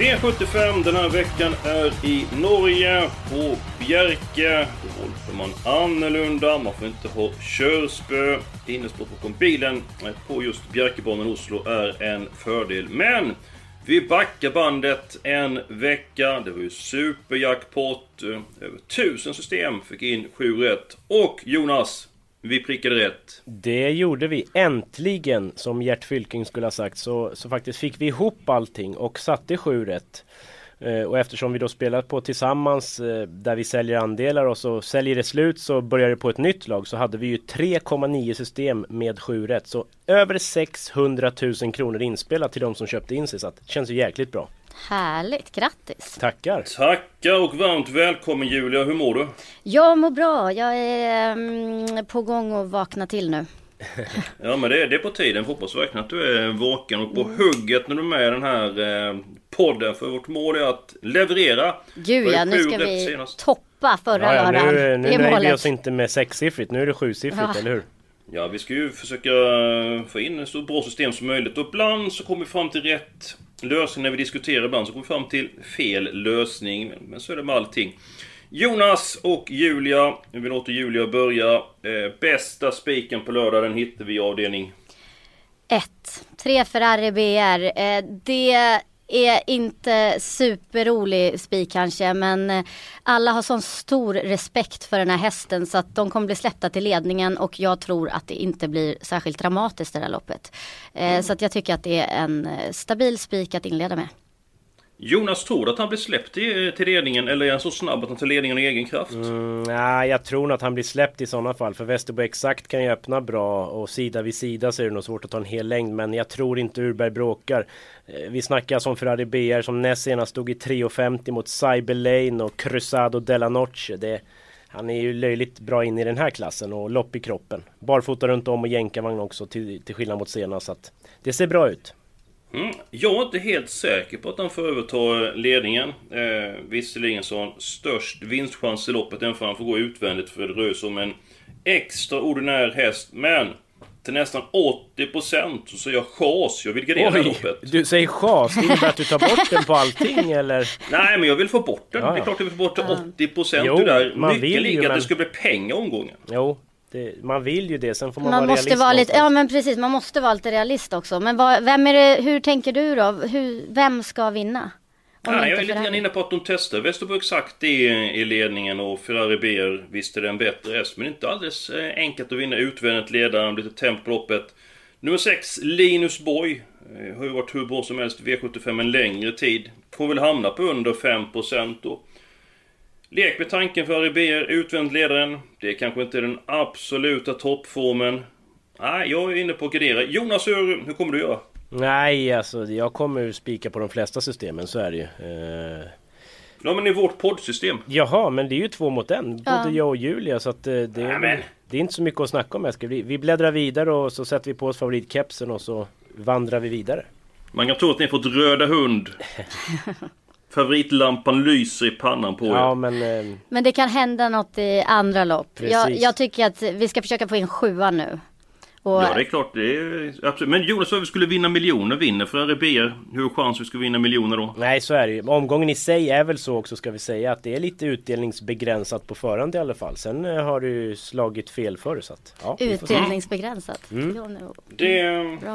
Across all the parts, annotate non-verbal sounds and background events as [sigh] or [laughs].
V75 den här veckan är i Norge, på Bjerke. Då håller man annorlunda, man får inte ha körspö. Innespår bakom bilen på just Bjerkebanan Oslo är en fördel. Men vi backar bandet en vecka. Det var ju superjackpot. Över tusen system fick in 7 rätt. Och Jonas, vi prickade rätt. Det gjorde vi äntligen som Gert Fylking skulle ha sagt så, så faktiskt fick vi ihop allting och satte sju rätt. Eh, och eftersom vi då spelat på tillsammans eh, där vi säljer andelar och så säljer det slut så börjar det på ett nytt lag så hade vi ju 3,9 system med 7 rätt. Så över 600 000 kronor inspelat till de som köpte in sig så att det känns ju jäkligt bra. Härligt, grattis! Tackar! Tackar och varmt välkommen Julia, hur mår du? Jag mår bra, jag är mm, på gång att vakna till nu. [laughs] Ja men det är, det är på tiden, hoppas verkligen att du är vaken och på hugget när du är med i den här eh, podden. För vårt mål är att leverera. Gud ja, nu ska vi toppa förra ja, ja, lördagen. Nu, nu det är nöjer vi målet. oss inte med sexsiffrigt, nu är det sjusiffrigt, Ja. eller hur? Ja, vi ska ju försöka få in ett så bra system som möjligt. Och ibland så kommer vi fram till rätt lösning när vi diskuterar. Ibland så kommer vi fram till fel lösning. Men så är det med allting. Jonas och Julia. Vi låter Julia börja. Eh, bästa spiken på lördag, den hittar vi i avdelning Ett, tre Ferrari BR. Eh, det är inte superrolig spik kanske men eh, alla har sån stor respekt för den här hästen så att de kommer bli släppta till ledningen och jag tror att det inte blir särskilt dramatiskt det här loppet. Eh, Så att jag tycker att det är en eh, stabil spik att inleda med. Jonas, tror du att han blir släppt i- till ledningen? Eller är han så snabb att han tar ledningen av egen kraft? Mm, nej, jag tror nog att han blir släppt i sådana fall. För Västerbo Exakt kan ju öppna bra och sida vid sida så är det nog svårt att ta en hel längd. Men jag tror inte Urberg bråkar. Eh, vi snackar som Ferrari BR som näst senast stod i 3.50 mot Cyber Lane och Cruzado Della Noche. Det, han är ju löjligt bra in i den här klassen och lopp i kroppen. Barfota runt om och jänkarvagn också till, till skillnad mot senast. Så att det ser bra ut. Mm. Jag är inte helt säker på att han får överta ledningen. Eh, visserligen så har han störst vinstchans i loppet, även för han får gå utvändigt för det rör sig om en extraordinär häst. Men till nästan 80% så säger jag chas. Jag vill gardera här loppet. du säger chas. Det innebär att du tar bort den på allting eller? Nej, men jag vill få bort den. Ja, ja. Det är klart jag vill få bort till 80%. Jo, det där. ju, ligger att men- det ska bli pengar omgången. Jo, det, man vill ju det. Sen får man, Man vara måste realist vara lite, ja men precis, man måste vara lite realist också. Men vad, vem är det, hur tänker du då? Hur, vem ska vinna? Inte jag är lite grann inne på att de testar Västerbo exakt i, i ledningen och Ferrari BR visst är det en bättre häst men inte alldeles eh, enkelt att vinna utvändigt ledaren, lite tempo på loppet. Nummer 6, Linus Borg. eh, Har ju varit hur bra som helst i V75 en längre tid. Får väl hamna på under 5% då. Lek med tanken Ferrari BR, utvänt ledaren. Det kanske inte är den absoluta toppformen. Nej, jag är inne på gardera. Jonas, hur, hur kommer du göra? Nej, alltså jag kommer spika på de flesta systemen, så är det ju. Eh, Ja, men i vårt poddsystem. jaha, men det är ju två mot en. Ja. Både jag och Julia, så att eh, det, är, det är inte så mycket att snacka om. Eskil. Vi, vi bläddrar vidare och så sätter vi på oss favoritkepsen och så vandrar vi vidare. Man kan tro att ni har fått röda hund. [laughs] Favoritlampan lyser i pannan på er. Ja, men... Eh, Men det kan hända något i andra lopp. Jag, Precis. jag tycker att vi ska försöka få in sjua nu. Och, Ja, det är klart. Det är absolut. Men Jonas, vad vi skulle vinna miljoner vinner för BR. Hur chans vi skulle vinna miljoner då? nej, så är det ju. Omgången i sig är väl så också, ska vi säga, att det är lite utdelningsbegränsat på förhand i alla fall. Sen eh, har du slagit fel förr, så att... Ja. Utdelningsbegränsat. Mm. Det,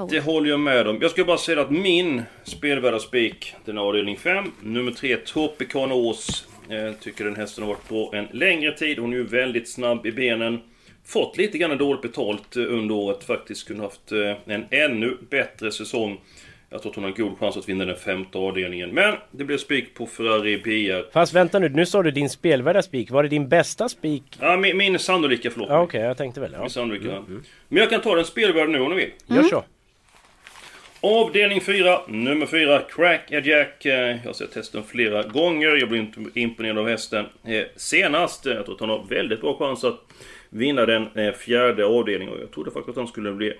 det håller jag med om. Jag ska bara säga att min spelvärda spik, den är avdelning 5. Nummer 3, Tropicana Ås. Jag tycker den hästen har varit bra en längre tid. Hon är ju väldigt snabb i benen. Fått lite grann dåligt betalt eh, under året. Faktiskt kunde haft eh, en ännu bättre säsong. Jag tror att hon har en god chans att vinna den femte avdelningen. Men det blev spik på Ferrari BR. Fast vänta nu, nu sa du din spelvärda spik. Var det din bästa spik? Ja, min, min sannolika förlåt. Ja, Okej, jag tänkte väl. Ja. Min sannolika. Men jag kan ta den spelvärda nu om ni vill. Gör så. Avdelning 4, nummer 4, Crack a Jack. Eh, jag har sett hästen flera gånger. Jag blev inte imponerad av hästen eh, senast. Eh, jag tror att han har väldigt bra chans att vinna den fjärde avdelningen. Och jag trodde faktiskt att han skulle bli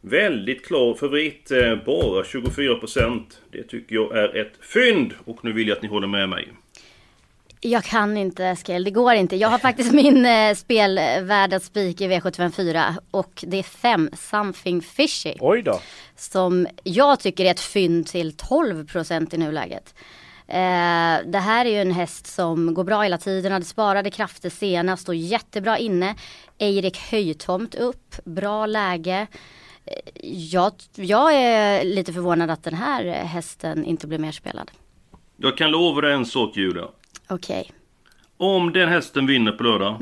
väldigt klar favorit. Bara 24%. Det tycker jag är ett fynd. Och nu vill jag att ni håller med mig. Jag kan inte Eskil, det går inte. Jag har faktiskt [laughs] min eh, spelvärda spik i V754 och det är fem Something Fishy. Oj då. Som jag tycker är ett fynd till 12% i nuläget. Eh, det här är ju en häst som går bra hela tiden, hade sparade krafter senast och jättebra inne. Eirik Höjtomt upp, bra läge. Eh, Jag, jag är lite förvånad att den här hästen inte blir mer spelad. Jag kan lova dig en sak Julia. Okej. Om den hästen vinner på lördag.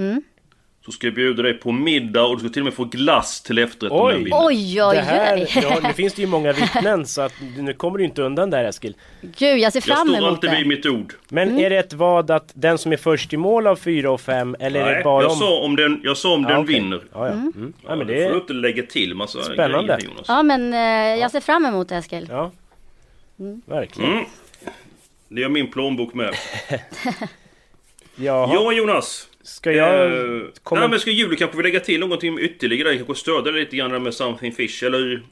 Så ska jag bjuda dig på middag och du ska till och med få glass till efterrätt om Oj. den vinner. Oj, oj, Det här, oj. ja, nu finns det ju många vittnen så att nu kommer du inte undan där Eskil. Gud, jag ser Jag fram står emot alltid det. vid mitt ord. Men är det ett vad att den som är först i mål av 4 och 5 eller är Nej, det bara jag om... sa om den, jag sa om Ja, den okej. vinner. Ja, ja. Mm. ja men det det får du är... inte lägga till massa Spännande. grejer Jonas. Ja, men eh, jag ser fram emot det Eskil. Ja. Verkligen. Mm. Det gör min plånbok med. [laughs] Jaha. Ja Jonas! Ska jag... Eh, komma- Nej men ska Julie kanske vill lägga till någonting ytterligare? Kanske stödja dig lite grann med Something Fish eller?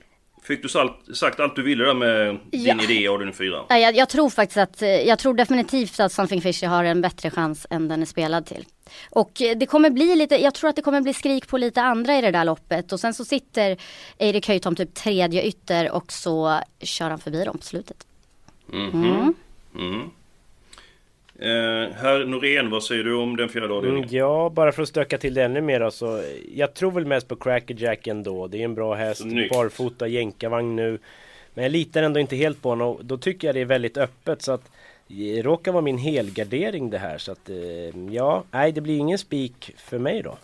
Fick du salt, sagt allt du ville där med din Ja. idé av den fyra? Ja, Jag, jag tror faktiskt att, eh, jag tror definitivt att Something Fishy har en bättre chans än den är spelad till. Och eh, det kommer bli lite, jag tror att det kommer bli skrik på lite andra i det där loppet och sen så sitter Eirik Höjtom typ tredje ytter och så kör han förbi dem på slutet. Mhm. Mm. Eh, herr Norén, vad säger du om den fjärde Mm, avdelningen? ja, bara för att stöka till det ännu mer så Jag tror väl mest på Cracker Jack ändå. Det är en bra häst. Snyggt. Barfota, jänkarvagn nu. Men jag litar ändå inte helt på honom och då tycker jag det är väldigt öppet så att det råkar vara min helgardering det här så att eh, ja, nej det blir ingen spik för mig då.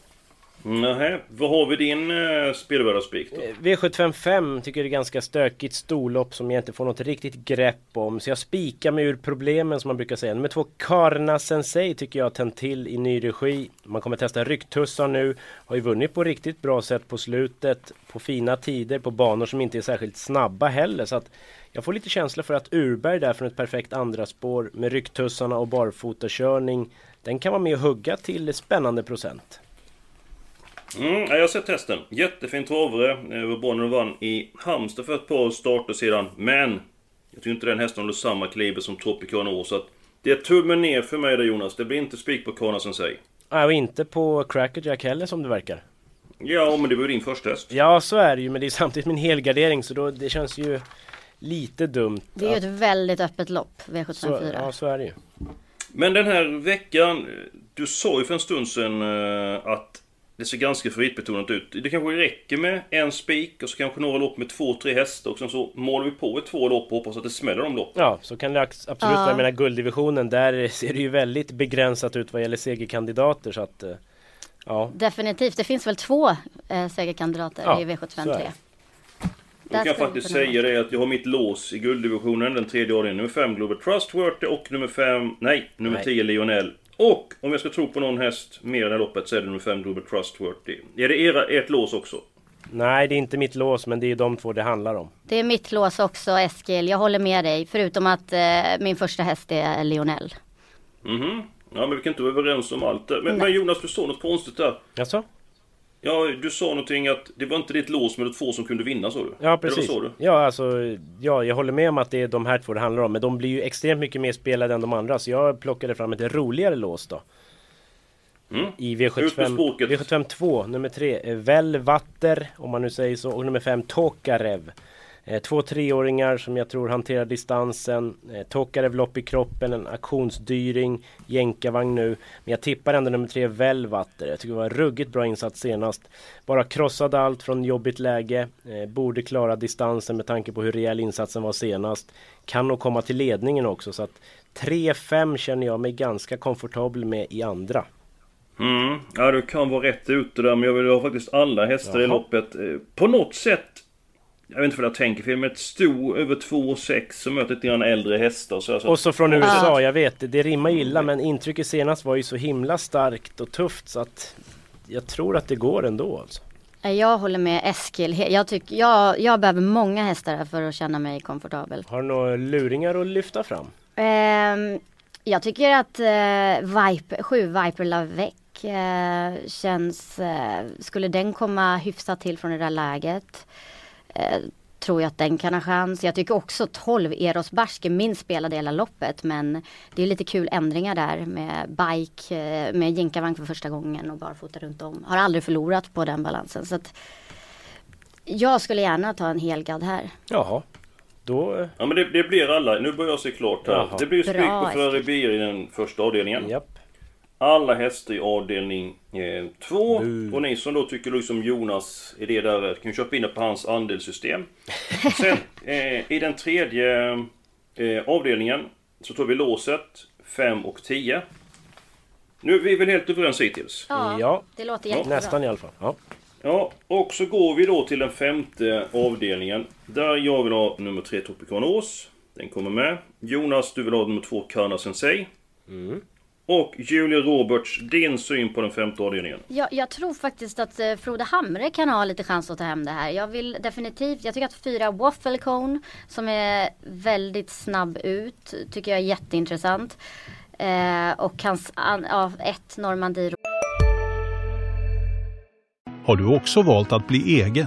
Nej, vad har vi din eh, spelvärda spik då? Eh, V755 tycker jag är ganska stökigt storlopp som jag inte får något riktigt grepp om. Så jag spikar mig ur problemen som man brukar säga. Nummer två, Karna Sensei tycker jag har tänt till i ny regi. Man kommer testa rycktussar nu. Har ju vunnit på riktigt bra sätt på slutet. På fina tider, på banor som inte är särskilt snabba heller. Så att jag får lite känsla för att Urberg där från ett perfekt andra spår med rycktussarna och barfotakörning. Den kan vara med och hugga till spännande procent. Mm, ja, jag har sett testen. Jättefin travare. Eh, Bonnen vann i Halmstad för ett par starter sedan. Men jag tycker inte den hästen håller samma kaliber som Tropicana år. Så att det är tummen ner för mig där Jonas. Det blir inte spik på Kana Sensei. Nej, och inte på Crackerjack heller som det verkar. Ja, men det var ju din första häst. Ja, så är det ju, men det är samtidigt min helgardering så då, det känns ju lite dumt. Det är ju att- ett väldigt öppet lopp, så, V754. ja, så är det ju. Men den här veckan, du sa ju för en stund sedan eh, att det ser ganska favoritbetonat ut. Det kanske räcker med en spik och så kanske några lopp med två, tre hästar och sen så målar vi på i två lopp och hoppas att det smäller de loppen. Ja, så kan det absolut vara. Jag menar gulddivisionen, där ser det ju väldigt begränsat ut vad gäller segerkandidater så att... eh, Ja, Definitivt, det finns väl två eh, segerkandidater Ja, i så är V753. det. Jag kan faktiskt säga det att jag har mitt lås i gulddivisionen, den tredje avdelningen. Nummer 5 Global Trustworthy och nummer 5, nej, nummer Nej. 10 Lionel. Och om jag ska tro på någon häst mer i det här loppet så är det nummer 5 Global Trustworthy. Är det era, ert lås också? Nej, det är inte mitt lås, men det är de två det handlar om. Det är mitt lås också Eskil, jag håller med dig. Förutom att eh, min första häst är Lionel. Mhm. Ja men vi kan inte vara överens om allt. Men, men Jonas, du sa något konstigt där. Jaså? Ja, du sa någonting att det var inte ditt lås med de två som kunde vinna sa du? Ja, precis. Du? Ja, alltså, ja, jag håller med om att det är de här två det handlar om, men de blir ju extremt mycket mer spelade än de andra, så jag plockade fram ett roligare lås då. Mm. I Ut med V75, språket. V75 2, nummer 3, Velvatter om man nu säger så, och nummer 5, Tokarev. Eh, Två treåringar som jag tror hanterar distansen. Eh, Tokarev lopp i kroppen, en auktionsdyring, jänkarvagn nu. Men jag tippar ändå nummer 3, Velvatter. Jag tycker det var en ruggigt bra insats senast. Bara krossade allt från jobbigt läge. Eh, borde klara distansen med tanke på hur rejäl insatsen var senast. Kan nog komma till ledningen också så att 3-5 känner jag mig ganska komfortabel med i andra. Mm. Ja, du kan vara rätt ute där, men jag vill ha faktiskt alla hästar i Jaha. loppet. Eh, På något sätt Jag vet inte vad jag tänker fel, men ett sto över 2,6 som möter lite grann äldre hästar. Så alltså, Och så från USA, jag vet det, det rimmar illa men intrycket senast var ju så himla starkt och tufft så att jag tror att det går ändå alltså. Jag håller med Eskil. Jag, tycker, jag, jag behöver många hästar för att känna mig komfortabel. Har du några luringar att lyfta fram? Ehm, jag tycker att eh, Viper, 7 Viper Lavec eh, känns, eh, skulle den komma hyfsat till från det där läget eh, tror jag att den kan ha chans. Jag tycker också 12 Eros Barske minst spelade hela loppet men det är lite kul ändringar där med bike, eh, med jänkarvagn för första gången och barfota runt om. Har aldrig förlorat på den balansen. Så att jag skulle gärna ta en helgad här. Jaha, då... eh, Ja men det, det blir alla, nu börjar jag se klart här. Jaha. Det blir spik på Ferrari Bier i den första avdelningen. Japp. Alla hästar i avdelning 2. och ni som då tycker liksom Jonas är det där kan ju köpa in det på hans andelssystem. [laughs] Sen eh, i den tredje eh, avdelningen så tar vi låset 5 och 10. Nu är vi väl helt överens hittills? Ja, Det låter jättebra. nästan i alla fall. Ja. Ja, och så går vi då till den femte avdelningen. Där jag vill ha nummer 3 Tropicanos. Den kommer med. Jonas, du vill ha nummer 2 Kana Sensei. Och Julia Roberts, din syn på den femte avdelningen. Jag, jag tror faktiskt att eh, Frode Hamre kan ha lite chans att ta hem det här. Jag vill definitivt, jag tycker att fyra Waffle Cone som är väldigt snabb ut tycker jag är jätteintressant. Eh, och hans, an, ja, ett Normandie Har du också valt att bli egen?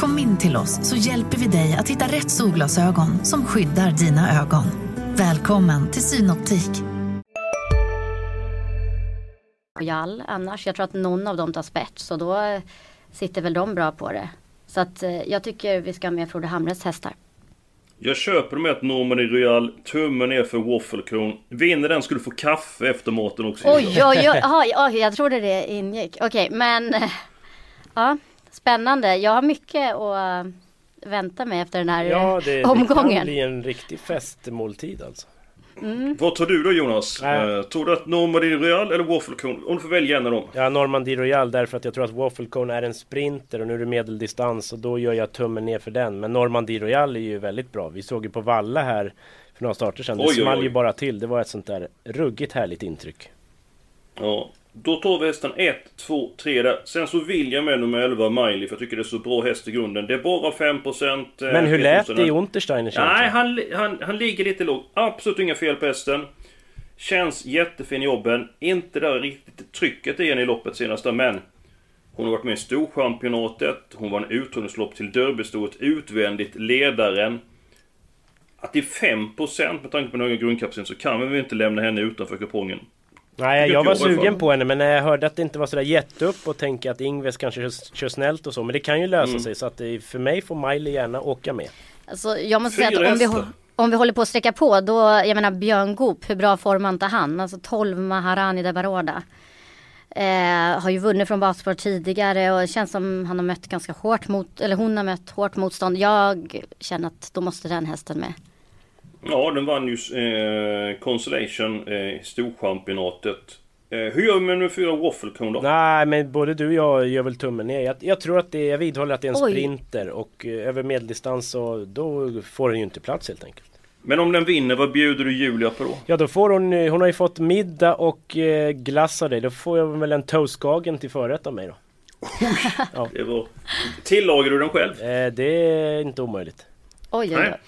Kom in till oss så hjälper vi dig att hitta rätt solglasögon som skyddar dina ögon. Välkommen till Synoptik. Royal annars. Jag tror att någon av dem tar spets så då eh, sitter väl de bra på det. Så att eh, jag tycker vi ska ha med Frode Hamres hästar. Jag köper med att Normandy Royal, tummen ner för Waffle Cone. Vinner den skulle få kaffe efter maten också. Oj, oj, oj, aha, oj jag trodde det ingick. Okej, men eh, ja, spännande. Jag har mycket att vänta mig efter den här Ja, det, det kan omgången. bli en riktig festmåltid alltså. Vad tror du då Jonas? Eh, tror du att Normandy Royal eller Waffle Cone? Om du får välja en av dem. Ja, Normandie Royal därför att jag tror att Waffle Cone är en sprinter och nu är det medeldistans och då gör jag tummen ner för den. Men Normandie Royal är ju väldigt bra. Vi såg ju på Valla här för några starter sedan. Det Oj, oj, small oj. ju bara till. Det var ett sånt där ruggigt härligt intryck. Ja. Då tar vi hästen 1, 2, 3 där. Sen så vill jag med nummer 11 Miley för jag tycker det är så bra häst i grunden. Det är bara 5% eh, Men hur lät det i Petersen. Untersteiners Nej, han, han, han ligger lite lågt. Absolut inga fel på hästen. Känns jättefin i jobben. Inte där riktigt trycket igen i loppet senaste, men... Hon har varit med i Storchampionatet. Hon var en uttagningslopp till Derbystoet utvändigt. Ledaren. Att det är 5% med tanke på den höga grundkapaciteten så kan vi väl inte lämna henne utanför kupongen. Nej, jag var sugen på henne men när jag hörde att det inte var sådär jätteupp och tänker att Ingves kanske kör, kör snällt och så. Men det kan ju lösa Mm. sig så att det, för mig får Miley gärna åka med. Alltså, jag måste Fyra säga att om vi, om vi håller på att sträcka på då, jag menar Björn Goop, hur bra form har inte han? Alltså 12 Maharani de Baroda. Eh, har ju vunnit från basspår tidigare och det känns som han har mött ganska hårt mot, eller hon har mött hårt motstånd. Jag känner att då måste den hästen med. Ja, den vann ju eh, Consolation eh, i Storchampionatet. Eh, hur gör vi med nummer 4 Waffle Cone då? Nej men både du och jag gör väl tummen ner. Jag, jag tror att det, jag vidhåller att det är en Oj. sprinter och eh, över medeldistans så då får den ju inte plats helt enkelt. Men om den vinner, vad bjuder du Julia på då? Ja då får hon, eh, hon har ju fått middag och eh, glass av dig. Då får jag väl en toastgagen till förrätt av mig då. Det var... Tillagar du den själv? Eh, det är inte omöjligt. Oj, oj, Nej.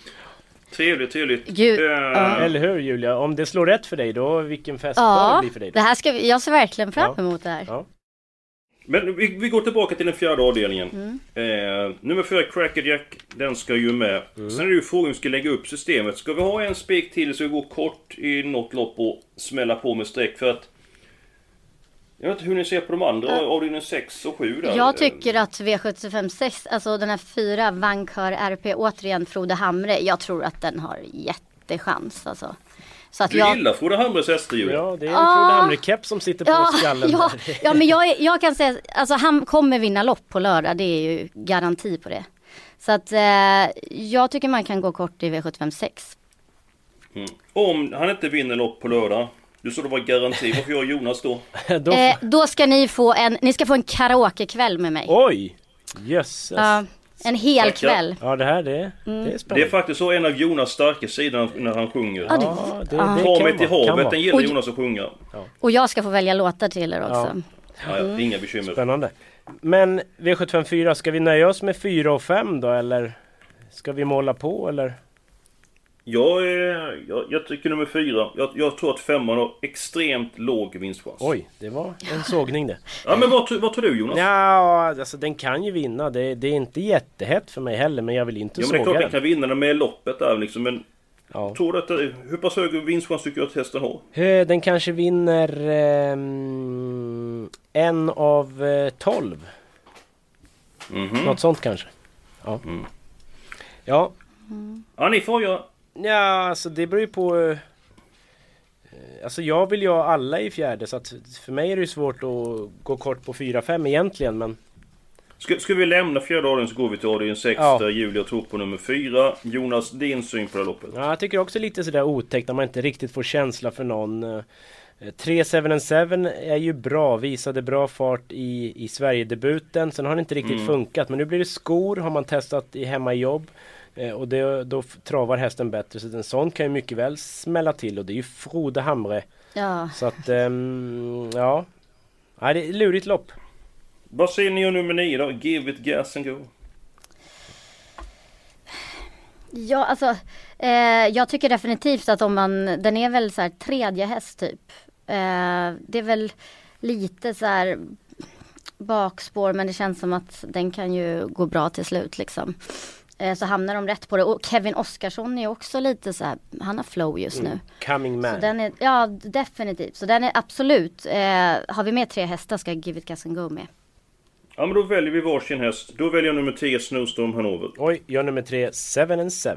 Trevligt, trevligt. Gud, ja. Eller hur Julia? Om det slår rätt för dig då, vilken fest det Ja, blir för dig. det här ska vi, jag ser verkligen fram Ja. emot det här. Ja. Men vi, vi går tillbaka till den fjärde avdelningen. Mm. Eh, nummer fyra, Crackerjack, den ska ju med. Mm. Sen är det ju frågan hur vi ska lägga upp systemet. Ska vi ha en spik till så vi går kort i något lopp och smälla på med streck för att... Jag vet inte hur ni ser på de andra avdelningen 6 och 7 där. Jag tycker att V756, alltså den här fyra Vankör RP, återigen Frode Hamre, jag tror att den har jättechans alltså. Så att Du jag... gillar Frode Hamres hästar Julia? Ja, det är en. Frode Hamre-keps som sitter på Ja, skallen. ja, där. ja men jag, jag kan säga, [laughs] alltså han kommer vinna lopp på lördag, det är ju garanti på det. Så att eh, jag tycker man kan gå kort i V756. Mm. Om han inte vinner lopp på lördag, du sa det var garanti, varför gör Jonas då? [laughs] Då- Eh, då ska ni få en, ni ska få en karaokekväll med mig. Oj! Jösses. Ja, en hel Tackar. kväll. Ja, det här det, det är Det är spännande. faktiskt så en av Jonas starka sidor när han sjunger. Ja, det- Ja, det, Ja. det Ta mig till havet, den gillar Oj. Jonas att sjunga. Och jag ska få välja låtar till er också. Ja, ja, inga bekymmer. Spännande. Men V754, ska vi nöja oss med 4 och 5 då eller? Ska vi måla på eller? Jag, är, jag, jag tycker nummer fyra. Jag, jag tror att femman har extremt låg vinstchans. Oj, det var en sågning det. [laughs] Ja men vad, vad tror du Jonas? Ja, alltså den kan ju vinna. Det, det är inte jättehett för mig heller, men jag vill inte Ja men det är såga klart den den. kan vinna den med loppet där liksom. Men Ja. tror du att hur pass hög vinstchans tycker du att hästen har? Eh, Den kanske vinner ehm, en av eh, 12. Mhm. Något sånt kanske. Ja. Mm. Ja, Ja ni får göra. Ja alltså det beror ju på... eh, Alltså jag vill ju ha alla i fjärde så att för mig är det ju svårt att gå kort på 4-5 egentligen men Ska, ska vi lämna fjärde avdelningen så går vi till avdelning 6 Ja. där Julia tror på nummer 4. Jonas, din syn på det loppet? Ja, jag tycker också lite sådär otäckt när man inte riktigt får känsla för någon. Eh, 3 7 7 är ju bra, visade bra fart i, i Sverigedebuten. Sen har det inte riktigt Mm. funkat. Men nu blir det skor, har man testat i hemmajobb. Eh, och det, då travar hästen bättre. Så en sån kan ju mycket väl smälla till. Och det är ju Frode Hamre. Ja. Så att, ehm, ja. ja. Det är ett lurigt lopp. Vad säger ni om nummer 9 då? Give it gas and go. Ja, alltså eh, jag tycker definitivt att om man, den är väl så här tredje häst typ. Eh, det är väl lite så här bakspår men det känns som att den kan ju gå bra till slut liksom. Eh, så hamnar de rätt på det. Och Kevin Oskarsson är också lite så här, han har flow just nu. Coming man. Så den är, ja definitivt. Så den är absolut, eh, har vi med tre hästar ska Give It Gas and Go med. Ja men då väljer vi varsin häst. Då väljer jag nummer 10 Snowstorm Hanover. Oj, jag nummer tre, 7 and 7.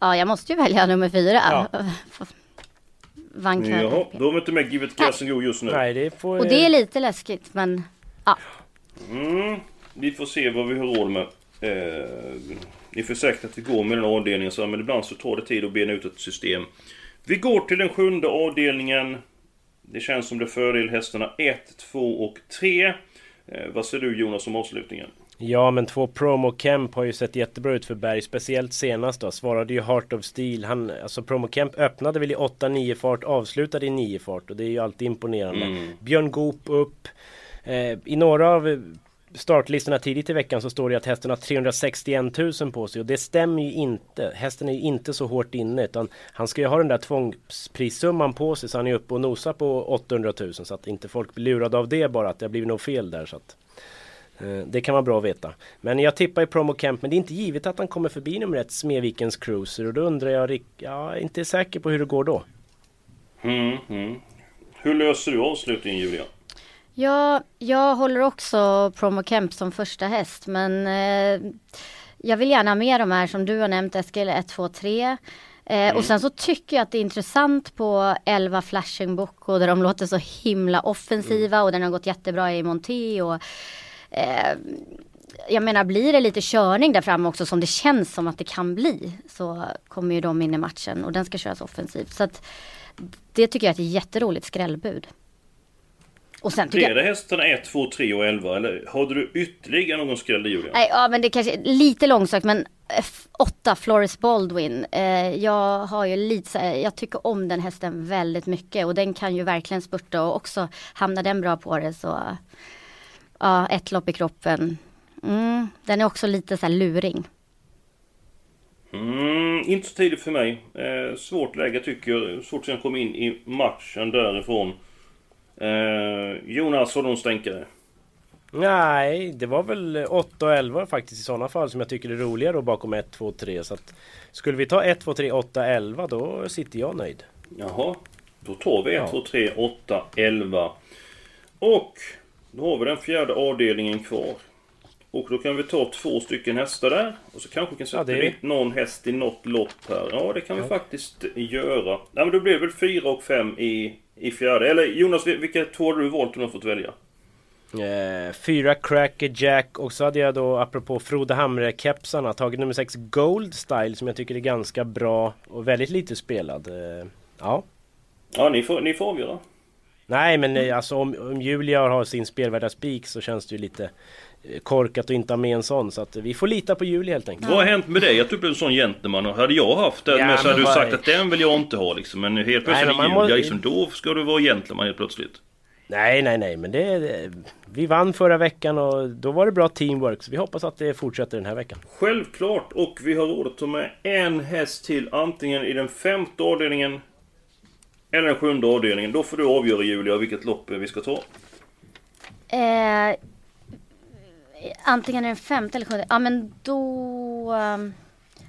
Ja jag måste ju välja nummer fyra. Ja. [laughs] Vann Jaha, då har vi inte med Give it gas and go just nu. Nej, det får... Och det är lite läskigt men ja. Mm, vi får se vad vi har råd med. Eh, ni får säkert att vi går med den avdelningen så men ibland så tar det tid att bena ut ett system. Vi går till den sjunde avdelningen. Det känns som det fördel hästarna 1, 2 och 3. Eh, vad säger du Jonas om avslutningen? Ja men två Promo Kemp har ju sett jättebra ut för Berg Speciellt senast då Svarade ju Heart of Steel Han, alltså Promo Kemp öppnade väl i 8-9 fart Avslutade i 9 fart Och det är ju alltid imponerande Mm. Björn Goop upp eh, I några av startlistorna tidigt i veckan så står det att hästen har 361 000 på sig och det stämmer ju inte. Hästen är ju inte så hårt inne utan han ska ju ha den där tvångsprissumman på sig så han är uppe och nosar på 800 000 så att inte folk blir lurade av det bara att det har blivit något fel där så att Eh, Det kan vara bra att veta. Men jag tippar i Promo Camp, men det är inte givet att han kommer förbi nummer ett, Smedvikens Cruiser. Och då undrar jag, Rick, jag är inte säker på hur det går då. Mm, mm. Hur löser du avslutningen Julia? Ja, jag håller också Promo Kemp som första häst men eh, jag vill gärna ha med de här som du har nämnt Eskil 1, 2, 3. Eh, Och sen så tycker jag att det är intressant på 11 Flashing Boko där de låter så himla offensiva och den har gått jättebra i Monté och eh, jag menar blir det lite körning där framme också som det känns som att det kan bli så kommer ju de in i matchen och den ska köras offensivt. Så att det tycker jag är ett jätteroligt skrällbud. Och sen tycker Är det hästarna 1, 2, 3 och 11 eller har du ytterligare någon skräll i Julia? nej, ja men det kanske är lite långsökt men 8 Floris Baldwin. Eh, jag har ju lite så här, jag tycker om den hästen väldigt mycket och den kan ju verkligen spurta och också hamnar den bra på det så ja, ett lopp i kroppen. Mm, den är också lite så här luring. Mm, inte så tidigt för mig. Eh, svårt läge tycker jag. Svårt att sen komma in i matchen därifrån. Eh, Jonas, har du någon stänkare? Nej, det var väl 8 och 11 faktiskt i sådana fall som jag tycker är roligare då bakom 1, 2, 3. Så att skulle vi ta 1, 2, 3, 8, 11 då sitter jag nöjd. Jaha. Då tar vi 1, Ja. 2, 3, 8, 11. Och då har vi den fjärde avdelningen kvar. Och då kan vi ta två stycken hästar där. Och så kanske vi kan sätta Ja, dit någon häst i något lopp här. Ja, det kan vi Ja. faktiskt göra. Ja, men då blir det väl fyra och fem i, i fjärde. Eller Jonas, vil- vilka två har du valt om du har fått välja? Eh, fyra Cracker Jack och så hade jag då apropå Frode Hamre-kepsarna tagit nummer sex Gold Style som jag tycker är ganska bra och väldigt lite spelad. Eh, ja. Ja, ni får, ni får avgöra. Nej men eh, alltså om, om Julia har sin spelvärda spik så känns det ju lite korkat att inte ha med en sån så att vi får lita på Julia helt enkelt. Vad har hänt med dig? Att du blev en sån gentleman. Och hade jag haft den Ja, med så hade du sagt att den vill jag inte ha liksom. Men helt Nej, plötsligt man Julia, må- liksom, då ska du vara gentleman helt plötsligt. Nej nej nej men det, det Vi vann förra veckan och då var det bra teamwork så vi hoppas att det fortsätter den här veckan. Självklart. Och vi har råd att ta med en häst till. Antingen i den femte avdelningen. Eller den sjunde avdelningen. Då får du avgöra Julia vilket lopp vi ska ta. Eh, antingen är den femte eller sjunde. Ja men då... ehm,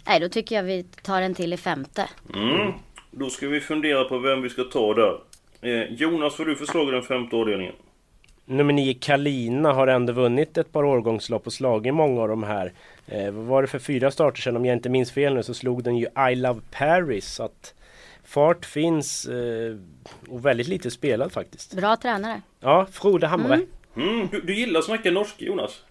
nej då tycker jag vi tar en till i femte. Mm. Då ska vi fundera på vem vi ska ta där. Eh, Jonas, har du förslag i den femte avdelningen? Nummer 9 Kalina har ändå vunnit ett par årgångslopp och slagit många av de här. Eh, vad var det för fyra starter sedan? Om jag inte minns fel nu så slog den ju I Love Paris. Så att fart finns eh, och väldigt lite spelad faktiskt. Bra tränare. Ja, Frode Hamre. Mm, du, du gillar att snacka norska Jonas?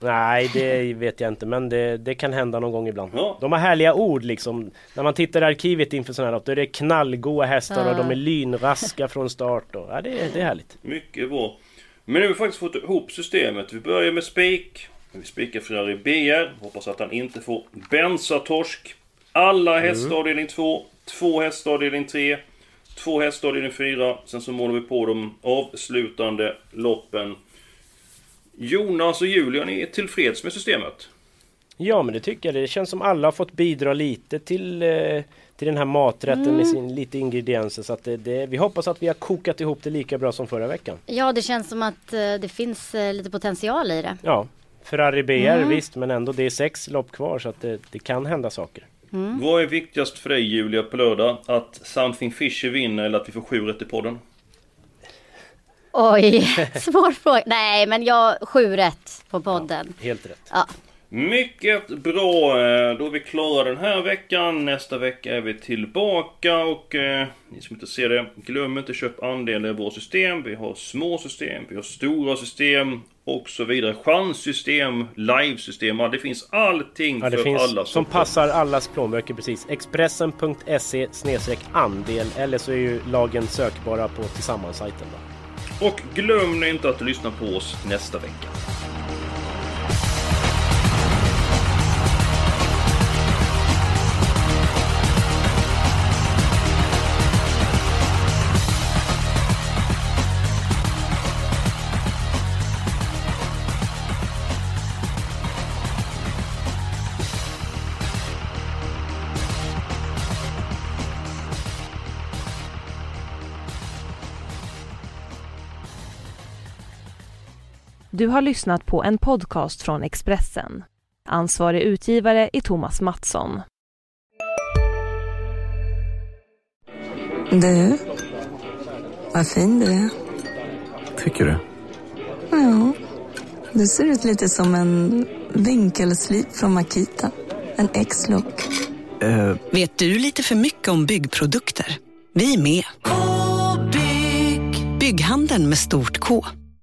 Nej, det vet jag inte men det, det kan hända någon gång ibland. Ja. De har härliga ord liksom. När man tittar i arkivet inför sådana här lopp då är det knallgoa hästar och de är lynraska från start. Och, ja, det, är- det är härligt. Mycket bra. Men nu har vi faktiskt fått ihop systemet. Vi börjar med spik. Vi spikar Ferrari BR. Hoppas att han inte får bensatorsk. Alla hästar avdelning 2. Två hästar avdelning 3. Två hästar avdelning 4. Sen så målar vi på de avslutande loppen. Jonas och Julia, ni är tillfreds med systemet? Ja men det tycker jag. Det känns som alla har fått bidra lite till, eh, till den här maträtten med sin lite ingredienser. Så att det, det, vi hoppas att vi har kokat ihop det lika bra som förra veckan. Ja det känns som att eh, det finns eh, lite potential i det. Ja, Ferrari BR visst men ändå det är sex lopp kvar så att det, det kan hända saker. Vad är viktigast för dig Julia på lördag? Att Something Fisher vinner eller att vi får sju rätt i podden? Oj, [laughs] svår fråga. Nej men jag sju rätt på podden. Helt rätt. Ja. Mycket bra! eh, Då är vi klara den här veckan. Nästa vecka är vi tillbaka och eh, ni som inte ser det, glöm inte köp andel i vårt system. Vi har små system, vi har stora system och så vidare. Chanssystem, livesystem, ja, det finns allting Ja, det för finns alla som sorter. passar allas plånböcker precis. Expressen.se andel eller så är ju lagen sökbara på tillsammans-sajten. då. Och glöm nu inte att lyssna på oss nästa vecka. Du har lyssnat på en podcast från Expressen. Ansvarig utgivare är Thomas Mattsson. Du, vad fin du är. Tycker du? Ja, du ser ut lite som en vinkelslip från Makita. En X-look. Eh, Vet du lite för mycket om byggprodukter? Vi är med. Bygghandeln med stort K.